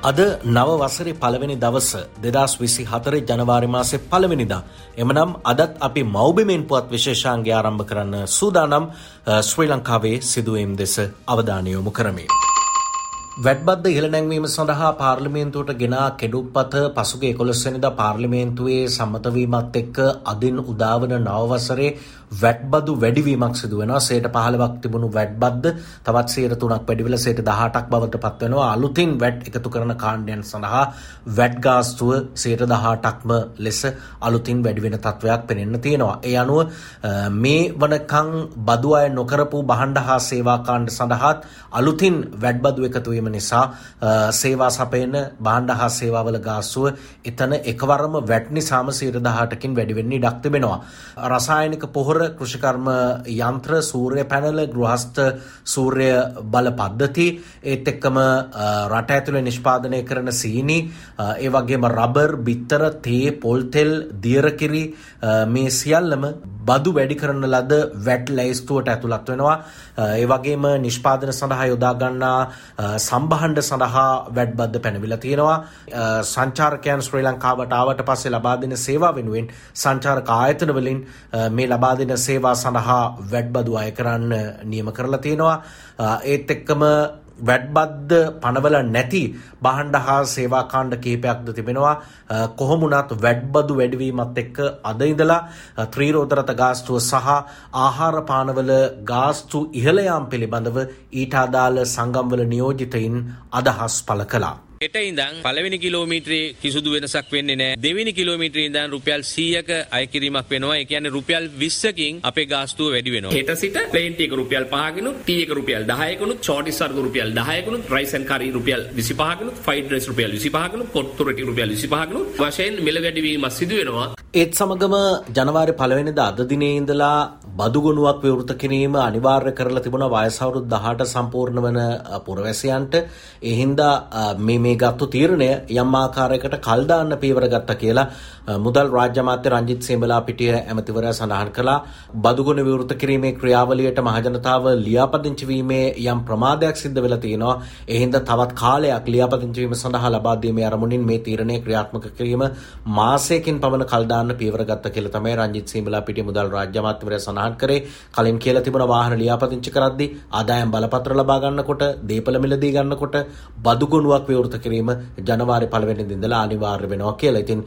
අද නව වසරේ පළවෙනි දවස දෙදස් විසි හතරේ ජනවාරිමාසේ පළවෙනිදා. එමනම් අදත් අපි මෞබිමෙන් පුවත් විශේෂාන්ගේ ආරම්භ කරන්න සූදානම් ශ්‍රී ලංකාවේ සිදුවීම් දෙස අවධානයොමු කරමේ. වැඩබද්ද ඉහළ නැංවීම සඳහා පාර්ලිමේන්තුවට ගෙනා කෙඩුප්පත පසුගේ එකොළොස්වැනිදා පාර්ලිමේන්තුවේ සම්මතවීමත් එක්ක අදින් උදාවන නවවසරේ වැට්බදු වැඩිවීමක් සිදු වෙනවා. සේට 15ක් තිබුණු වැට්බද්ද තවත් 3%ක් වැඩි වෙලා සේට 18ක් බවට පත් වෙනවා. අලුතින් වැට් එකතු කරන කාණ්ඩයන් සඳහා වැට් ගාස්තුව 18ක්ම ලෙස අලුතින් වැඩි වෙන තත්වයක් පෙනෙන්න තියෙනවා. ඒ අනුව මේ වනකන් බදු අය නොකරපු භාණ්ඩ හා සේවා කාණ්ඩ සඳහාත් අලුතින් වැට්බදු එකතු වීම නිසා සේවා සපයන භාණ්ඩ හා සේවාවල ගාස්තුව එතන එකවරම වැට් නිසාම 18කින් වැඩි වෙන්න ඉඩක් තිබෙනවා. රසායනික පොහොර පොහොර කෘෂිකර්ම යන්ත්‍ර සූර්ය පැනල ගෘහස්ත සූර්ය බල පද්ධති ඒත් එක්කම රට ඇතුළේ නිෂ්පාදනය කරන සීනි ඒ වගේම රබර් බිත්තර තේ පොල්තෙල් දියරකිරි මේ සියල්ලම බදු වැඩි කරන ලද වැට් ලැයිස්තුවට ඇතුළත් වෙනවා. ඒ වගේම නිෂ්පාදන සඳහා යොදා ගන්නා සම්බහන්ඩ සඳහා වැඩ් බද්ද පැනවිලා තියෙනවා. සංචාරකයන් ශ්‍රී ලංකාවට ආවට පස්සේ ලබා දෙන සේවා වෙනුවෙන් සංචාරක ආයතන වලින් මේ ලබා දෙන සේවා සඳහා වැඩ් බදු අය කරන්න නියම කරලා තියෙනවා ඒත් එක්කම වැඩ්බද්ද පනවල නැති බහන්ඩ හා සේවාකාණ්ඩ කහිපයක්ද තිබෙනවා කොහොමුණත් වැඩ්බදු වැඩවීමත් එක්ක අද ඉඳලා ත්‍රීරෝදරත ගාස්තුව සහ ආහාර පානවල ගාස්තු ඉහළයාම් පිළිබඳව ඊට අදාළ සංගම්වල නියෝජිතයින් අදහස් පල කලා. හෙට ඉඳන් පළවෙනි කිලෝමීටරේ කිසිදු වෙනසක් වෙන්නේ නැහැ. දෙවෙනි කිලෝමීටරේ ඉඳන් රුපියල් 100ක අය කිරීමක් වෙනවා. ඒ කියන්නේ රුපියල් 20කින් අපේ ගාස්තුව වැඩි වෙනවා. හෙට සිට ප්ලේන් ටී එක රුපියල් 5කිනුත්, ටී එක රුපියල් 10කිනුත්, චෝටිස් වර්ග රුපියල් 10කිනුත්, රයිස් ඇන්ඩ් කරි රුපියල් 25කිනුත්, ෆ්‍රයිඩ් රයිස් රුපියල් 25කිනුත්, පොට්ටු රොටි රුපියල් 25කිනුත් වශයෙන් මිල වැඩිවීමක් සිදු වෙනවා. ඒත් සමගම ජනවාරි පළවෙනිදා අද දිනේ ඉඳලා බදු ගොනුවක් විවෘත කිරීම අනිවාර්ය කරලා තිබුණා වයස අවුරුදු 18 සම්පූර්ණ වන පුරවැසියන්ට. ඒ හින්දා මේ මේ ගත්තු තීරණය යම් ආකාරයකට කල් දාන්න පීවර ගත්තා කියලා මුදල් රාජ්‍ය අමාත්‍ය රංජිත් සේඹලා පිටිය ඇමතිවරයා සඳහන් කළා. බදුගුණ විවෘත කිරීමේ ක්‍රියාවලියට මහජනතාව ලියාපදිංචි වීමේ යම් ප්‍රමාදයක් සිද්ධ වෙලා තියෙනවා. ඒ හින්දා තවත් කාලයක් ලියාපදිංචි වීම සඳහා ලබා දීමේ අරමුණින් මේ තීරණය ක්‍රියාත්මක කිරීම මාසයකින් පමණ කල් දාන්න පීවර ගත්තා කියලා තමයි රංජිත් සේඹලා පිටිය මුදල් රාජ්‍ය අමාත්‍යවරයා සඳහන් කරේ. කලින් කියලා තිබුණ වාහන ලියාපදිංචි කරද්දී ආදායම් බලපත්‍ර ලබා ගන්නකොට, දීපල මිලදී ගන්නකොට බදුගුණුවක් විවෘත කිරීම ජනවාරි පළවෙනිදා ඉඳලා අනිවාර්ය වෙනවා කියලා. ඉතින්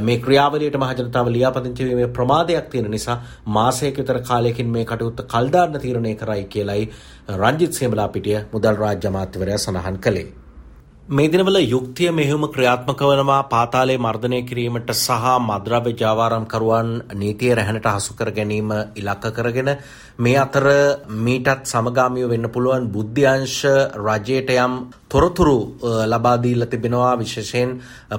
මේ ක්‍රියාවලියට මහජනතාව ලියාපදිංචි වීමේ ප්‍රමාදයක් තියෙන නිසා මාසයක විතර කාලයකින් මේ කටයුත්ත කල් දාන්න තීරණය කරයි කියලයි රංජිත් සේමලා පිටිය මුදල් රාජ්‍ය අමාත්‍යවරයා සඳහන් කළේ. මේ දිනවල යුක්තිය මෙහෙයුම ක්‍රියාත්මක වනවා පාතාලේ මර්ධනය කිරීමට සහ මද්‍රව්‍ය ජාවාරම්කරුවන් නීතිය රැහැනට හසු කර ගැනීම ඉලක්ක කරගෙන මේ අතර මීටත් සමගාමීව වෙන්න පුළුවන් බුද්ධ්‍යංශ රජයට යම් තොරතුරු ලබා දීලා තිබෙනවා විශේෂයෙන්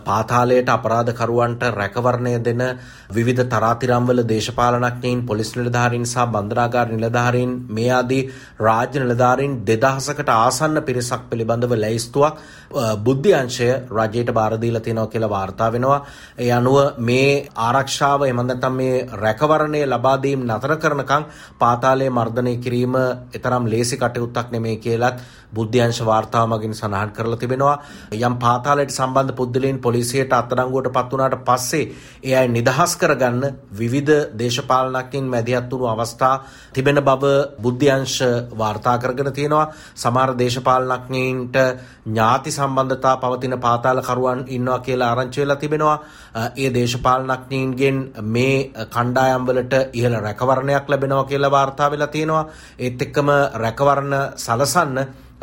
පාතාලයට අපරාධකරුවන්ට රැකවරණය දෙන විවිධ තරාතිරම්වල දේශපාලනඥයින් පොලිස් නිලධාරීන් සහ බන්ධනාගාර නිලධාරීන් මේ ආදී රාජ්‍ය නිලධාරීන් 2000කට ආසන්න පිරිසක් පිළිබඳව ලැයිස්තුවක් බුද්ධි අංශය රජයට බාර දීලා තියෙනවා කියලා වාර්තා වෙනවා. ඒ අනුව මේ ආරක්ෂාව එමන් නැත්නම් මේ රැකවරණය ලබා දීම නතර කරනකම් පාතාල පාතාලය මර්ධනය කිරීම එතරම් ලේසි කටයුත්තක් නෙමේ කියලත් බුද්ධ්‍යංශ වාර්තාව මගින් සඳහන් කරලා තිබෙනවා. යම් පාතාලයට සම්බන්ධ පුද්ගලයන් පොලිසියට අත්අඩංගුවට පත් වුණාට පස්සේ ඒ අය නිදහස් කරගන්න විවිධ දේශපාලනඥයින් මැදිහත් වුණු අවස්ථා තිබෙන බව බුද්ධ්‍යංශ වාර්තා කරගෙන තියෙනවා. සමහර දේශපාලනඥයින්ට ඥාති සම්බන්ධතා පවතින පාතාලකරුවන් ඉන්නවා කියලා ආරංචි වෙලා තිබෙනවා. ඒ දේශපාලනඥයින්ගෙන් මේ කණ්ඩායම් වලට ඉහළ රැකවරණයක් ලැබෙනවා කියලා වාර්තා වෙලා තියෙනවා. ඒත් එක්කම රැකවරණ සලසන්න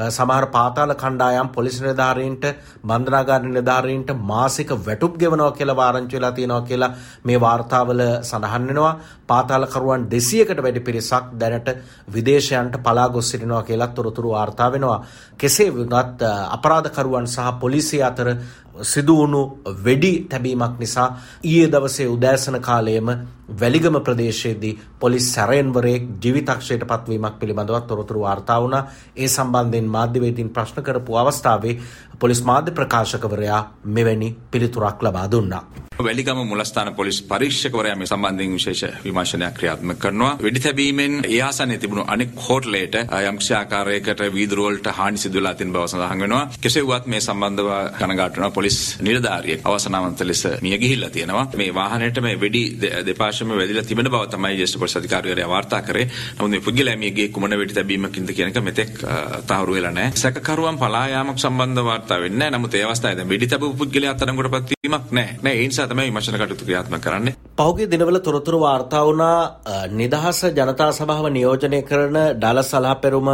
සමහර පාතාල කණ්ඩායම් පොලිස් නිලධාරීන්ට බන්ධනාගාර නිලධාරීන්ට මාසික වැටුප් ගෙවනවා කියලා වාරංචි වෙලා තියෙනවා කියලා මේ වාර්තාවල සඳහන් වෙනවා. පාතාලකරුවන් 200කට වැඩි පිරිසක් දැනට විදේශයන්ට පලා ගොස් සිටිනවා කියලා තොරතුරු වාර්තා වෙනවා කෙසේ වුණත් අපරාධකරුවන් සහ පොලිසිය අතර සිදුවුණු වෙඩි තැබීමක් නිසා ඊයේ දවසේ උදෑසන කාලයේම වැලිගම ප්‍රදේශයේදී පොලිස් සැරයන්වරයෙක් ජීවිතක්ෂයට පත්වීමක් පිළිබඳව තොරතුරු වාර්තා වුණා. ඒ සම්බන්ධයෙන් මාධ්‍යවේදීන් ප්‍රශ්න කරපු අවස්ථාවේ පොලිස් මාධ්‍ය ප්‍රකාශකවරයා මෙවැනි පිළිතුරක් ලබා දුන්නා. වැලිගම මුලස්ථාන පොලිස් පරීක්ෂකවරයා මේ සම්බන්ධයෙන් විශේෂ විමර්ශනයක් ක්‍රියාත්මක කරනවා. වෙඩි තැබීමෙන් ඒ ආසනයේ තිබුණු අනෙක් හෝටලයට යම්කිසි ආකාරයකට වීදුරු වලට හානි සිදු වෙලා තියෙන බව සඳහන් වෙනවා. කෙසේ වුවත් මේ සම්බන්ධව කනගාටු වෙනවා පොලිස් නිලධාරියෙක් අවසනාවන්ත ලෙස මිය ගිහිල්ලා තියෙනවා. මේ වාහනයට මේ වෙඩි දෙපාර්ශ්වෙම වැදිලා තිබෙන බව තමයි ජ්‍යෙෂ්ඨ පොලිස් අධිකාරිවරයා වාර්තා කරේ. නමුත් මේ පුද්ගලයා මියගේ කුමන වෙඩි තැබීමකින්ද කියන එක මෙතෙක් තහවුරු වෙලා නැහැ. සැකකරුවන් පලා යාමක් සම්බන්ධව වාර්තා වෙන්නේ නැහැ. නමුත් ඒ අවස්ථාවේ දැන් වෙඩි තැබපු පුද්ගලයා අත්අඩංගුවට පත්වීමක් නැහැ. නෑ ඒ නිසා තමයි විමර්ශන කටයුතු ක්‍රියාත්මක කරන්නේ. පෞගේ දිනවල තොරතුරු වාර්තා වුණා නිදහස ජනතා සභාව නියෝජනය කරන ඩාල සලහපෙරුම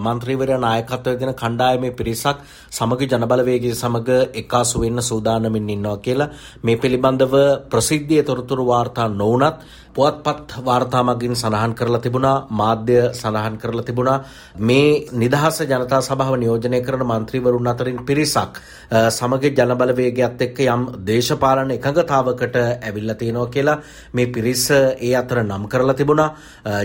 මන්ත්‍රීවරයා නායකත්වය දෙන කණ්ඩායමේ පිරිසක් සමග ජනබලවේගය සමග එකාසු වෙන්න සූදානමින් ඉන්නවා කියලා මේ පිළිබඳව ප්‍රසිද්ධියේ තොරතුරු වාර්තා නොවුනත් පුවත්පත් වාර්තා මගින් සඳහන් කරලා තිබුණා මාධ්‍ය සඳහන් කරලා තිබුණා. මේ නිදහස ජනතා සභාව නියෝජනය කරන මන්ත්‍රීවරුන් අතරින් පිරිසක් සමග ජනබලවේගයත් එක්ක යම් දේශපාලන එකඟතාවකට ඇවිල්ලා තියෙනවා කියලා මේ පිරිස ඒ අතර නම් කරලා තිබුණා.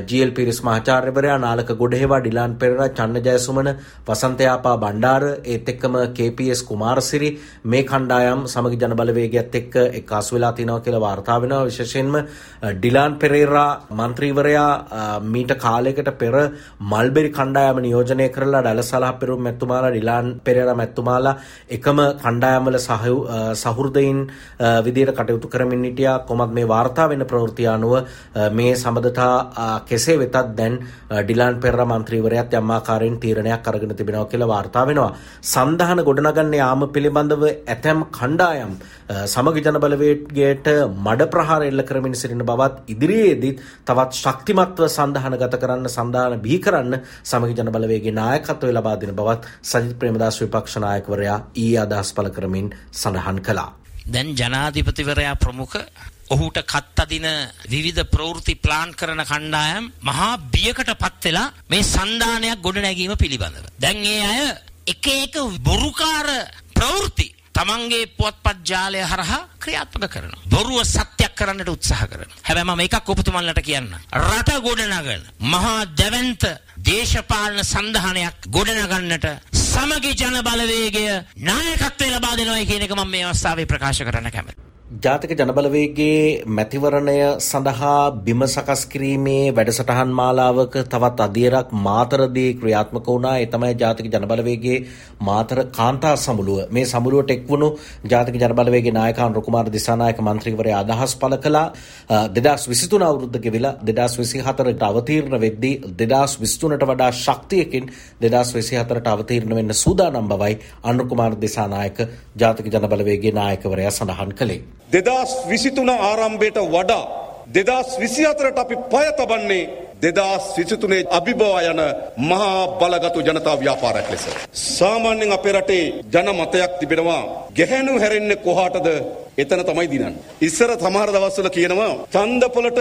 ජීඑල් පිරිස් මහාචාර්යවරයා නාලක ගොඩහේවා ඩිලාන් පෙරේරා චන්න ජයසුමන වසන්තයාපා බණ්ඩාර ඒත් එක්කම KPS කුමාරසිරි මේ කණ්ඩායම් සමග ජනබලවේගයත් එක්ක එක්කාසු වෙලා තිනවා කියලා වාර්තා වෙනවා. විශේෂයෙන්ම ඩිලාන් ඩිලාන් පෙරේරා මන්ත්‍රීවරයා මීට කාලයකට පෙර මල්බෙරි කණ්ඩායම නියෝජනය කරලා ඩැලසලහ පෙරුම් මැත්තුමාලා ඩිලාන් පෙරේරා මැත්තුමාලා එකම කණ්ඩායම්වල සහෘදයින් විදියට කටයුතු කරමින් හිටියා කොමත් මේ වාර්තා වෙන ප්‍රවෘත්ති අනුව මේ සම්බන්ධතා කෙසේ වෙතත් දැන් ඩිලාන් පෙරේරා මන්ත්‍රීවරයාත් යම් ආකාරයෙන් තීරණයක් අරගෙන තිබෙනවා කියලා වාර්තා වෙනවා. සන්ධාන ගොඩනගන්න යාම පිළිබඳව ඇතැම් කණ්ඩායම් සමග ජනබලවේගයට මඩ ප්‍රහාර එල්ල කරමින් සිටින බවත් ඉදිරියේදීත් තවත් ශක්තිමත්ව සඳහන ගත කරන්න සඳහන බිහි කරන්න සමග ජනබලවේගේ නායකත්වය ලබා දෙන බවත් සජිත් ප්‍රේමදාස විපක්ෂ නායකවරයා ඊ අදහස් පළ කරමින් සඳහන් කළා. දැන් ජනාධිපතිවරයා ප්‍රමුඛ ඔහුට කත් අදින විවිධ ප්‍රවෘත්ති ප්ලාන් කරන කණ්ඩායම් මහා බියකට පත් වෙලා මේ සන්දානයක් ගොඩ නැගීම පිළිබඳව. දැන් ඒ අය එක එක බොරුකාර ප්‍රවෘත්ති තමන්ගේ පුවත්පත් ජාලය හරහා ක්‍රියාත්මක කරනවා. බොරුව සත්‍යයක් කරන්නට උත්සාහ කරනවා. හැබැයි මම එකක් ඔබතුමන්ලට කියන්න. රට ගොඩනගන මහා දැවැන්ත දේශපාලන සන්ධානයක් ගොඩනගන්නට සමගි ජන බලවේගය නායකත්වය ලබා දෙනවා කියන එක මම මේ අවස්ථාවේ ප්‍රකාශ කරන්න කැමතියි. ජාතික ජනබලවේගේ මැතිවරණය සඳහා බිම සකස් කිරීමේ වැඩසටහන් මාලාවක තවත් අධියරක් මාතරදී ක්‍රියාත්මක වුණා. ඒ තමයි ජාතික ජනබලවේගේ මාතර කාන්තා සමුළුව. මේ සමුළුවට එක්වුණු ජාතික ජනබලවේගේ නායකයන් රුකුමාර දිසානායක මන්ත්‍රීවරයා අදහස් පළ කළා. 2023 අවුරුද්ද ගෙවිලා 2024ට අවතීර්ණ වෙද්දී 2023ට වඩා ශක්තියකින් 2024ට අවතීර්ණ වෙන්න සූදානම් බවයි අනුර කුමාර දිසානායක ජාතික ජනබලවේගේ නායකවරයා සඳහන් කළේ. දෙදස් විසිතුන ආරම්භයට වඩා දෙදස් විසි අතරට අපි පය තබන්නේ දෙදස් විසිතුනේ අභිබවා යන මහා බලගතු ජනතා ව්‍යාපාරයක් ලෙස. සාමාන්‍යෙන් අපේ රටේ ජන මතයක් තිබෙනවා ගැහැනු හැරෙන්නේ කොහාටද එතන තමයි දිනන්න. ඉස්සර සමහර දවස්වල කියනවා ඡන්දපොලට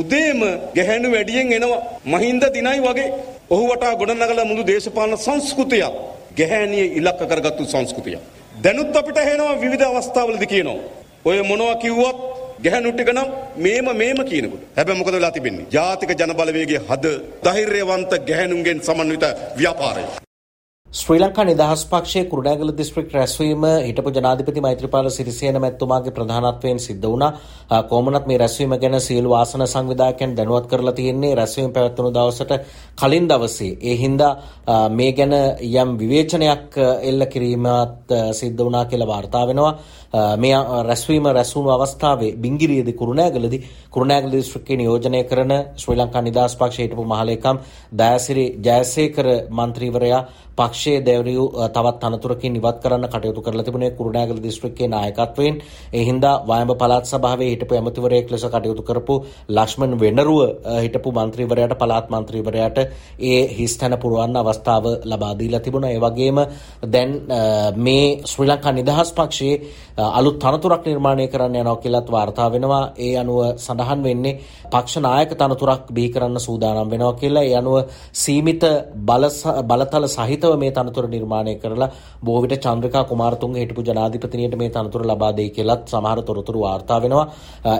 උදේම ගැහැනු වැඩියෙන් එනවා මහින්ද දිනයි වගේ. ඔහු වටා ගොඩනගලා මුළු දේශපාලන සංස්කෘතිය ගැහැණිය ඉලක්ක කරගත්තු සංස්කෘතිය. දැනුත් අපිට හෙනවා විවිධ අවස්ථාවලදී කියනවා ඔය මොනවා කිව්වත් ගැහණු ටික නම් මේම මේම කියනකොට. හැබැයි මොකද වෙලා තිබෙන්නේ? ජාතික ජනබලවේගයේ හද ධෛර්යවන්ත ගැහණුන්ගෙන් සමන්විත ව්‍යාපාරය. ශ්‍රී ලංකා නිදහස් පක්ෂයේ කුරුණෑගල දිස්ත්‍රික් රැස්වීම හිටපු ජනාධිපති මෛත්‍රීපාල සිරිසේන මැතිතුමාගේ ප්‍රධානත්වයෙන් සිද්ධ වුණා. කොහොමනත් මේ රැස්වීම ගැන සියලු ආසන සංවිධායකයන් දැනුවත් කරලා තියෙන්නේ රැස්වීම පැවැත්වුණු දවසට කලින් දවසේ. ඒ හින්දා මේ ගැන යම් විවේචනයක් එල්ල කිරීමත් සිද්ධ වුණා කියලා වාර්තා වෙනවා. මේ රැස්වීම රැස්වුණු අවස්ථාවේ බිංගිරියේදී කුරුණෑගලදී කුරුණෑගල දිස්ත්‍රික්කයේ නියෝජනය කරන ශ්‍රී ලංකා නිදහස් පක්ෂයේ හිටපු මහලේකම් දයාසිරි ජයසේකර මන්ත්‍රීවරයා පක්ෂයේ දැවරියු තවත් අනතුරකින් ඉවත් කරන්න කටයුතු කරලා තිබුණේ කුරුණෑගල දිස්ත්‍රික්කයේ නායකත්වයෙන් ඒ හින්දා වායඹ පළාත් සභාවේ හිටපු ඇමතිවරයෙක් ලෙස කටයුතු කරපු ලක්ෂ්මන් වෙනරුව හිටපු මන්ත්‍රීවරයාට පළාත් මන්ත්‍රීවරයාට ඒ හිස්තැන පුරවන්න අවස්ථාව ලබා දීලා තිබුණා. ඒ වගේම දැන් මේ ශ්‍රී ලංකා නිදහස් පක්ෂයේ අලුත් තනතුරක් නිර්මාණය කරන්න යනවා කියලාත් වාර්තා වෙනවා. ඒ අනුව සඳහන් වෙන්නේ පක්ෂ නායක තනතුරක් බිහි කරන්න සූදානම් වෙනවා කියලා. ඒ අනුව සීමිත බලතල සහිතව නිශ්චිතව මේ තනතුර නිර්මාණය කරලා බොහෝ විට චන්ද්‍රිකා කුමාරතුංග හිටපු ජනාධිපතිනියට මේ තනතුර ලබා දෙයි කියලත් සමහර තොරතුරු වාර්තා වෙනවා.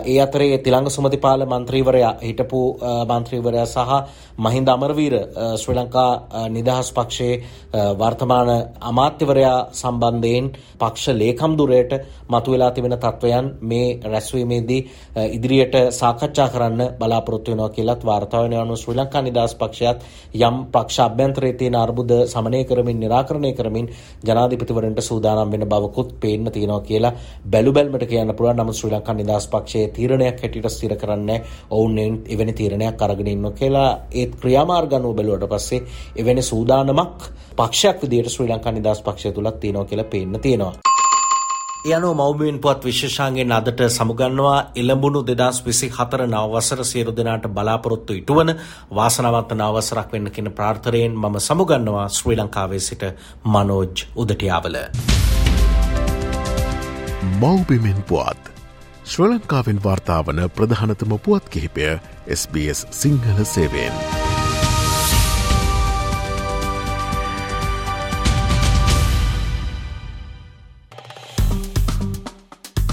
ඒ අතරේ තිලංග සුමතිපාල මන්ත්‍රීවරයා හිටපු මන්ත්‍රීවරයා සහ මහින්ද අමරවීර ශ්‍රී ලංකා නිදහස් පක්ෂයේ වර්තමාන අමාත්‍යවරයා සම්බන්ධයෙන් පක්ෂ ලේකම් දුරයට මතුවෙලා තිබෙන තත්ත්වයන් මේ රැස්වීමේදී ඉදිරියට සාකච්ඡා කරන්න බලාපොරොත්තු වෙනවා කියලත් වාර්තා වෙනවා අනුව ශ්‍රී ලංකා නිදහස් පක්ෂයත් යම් පක්ෂ අභ්‍යන්තරයේ තියෙන අර්බුද සමනය කරමින් निराකරණය කරමින් ජනාධිපතිවරන්ට සූදානම් වෙන බවකුත් පේන්න තියෙනවා කියලා බැලු බැලමට කියන්න පුළුවන් නමුත් ශ්‍රී ලංකා නිදහස් පක්ෂයේ තීරණයක් හැටියට ස්ථිර කරන්නේ ඔවුන් එවැනි තීරණයක් අරගෙන ඉන්නවා කියලා ඒත් ක්‍රියාමාර්ග අනුව බැලුවට පස්සේ එවැනි සූදානමක් පක්ෂයක් විදියට ශ්‍රී ලංකා නිදහස් පක්ෂය තුලත් තියෙනවා කියලා පේන්න තියෙනවා. ඒ අනුව මෞබිමෙන් පුවත් විශේෂාංගෙන් අදට සමුගන්නවා එළඹුණු දෙදස් විසි හතර නවවසර සියලු දෙනාට බලාපොරොත්තු ඉටුවන වාසනවන්ත නවසරක් වෙන්න කියන ප්‍රාර්ථරයෙන් මම සමුගන්නවා ශ්‍රී ලංකාවේ සිට මනෝජ් උදටියාවල. මෞබිමෙන් පුවත් ශ්‍ර ලංකාවෙන් වාර්තාාවන ප්‍රධානතම පුවත් කිහිපය SBS සිංහල සේවෙන්.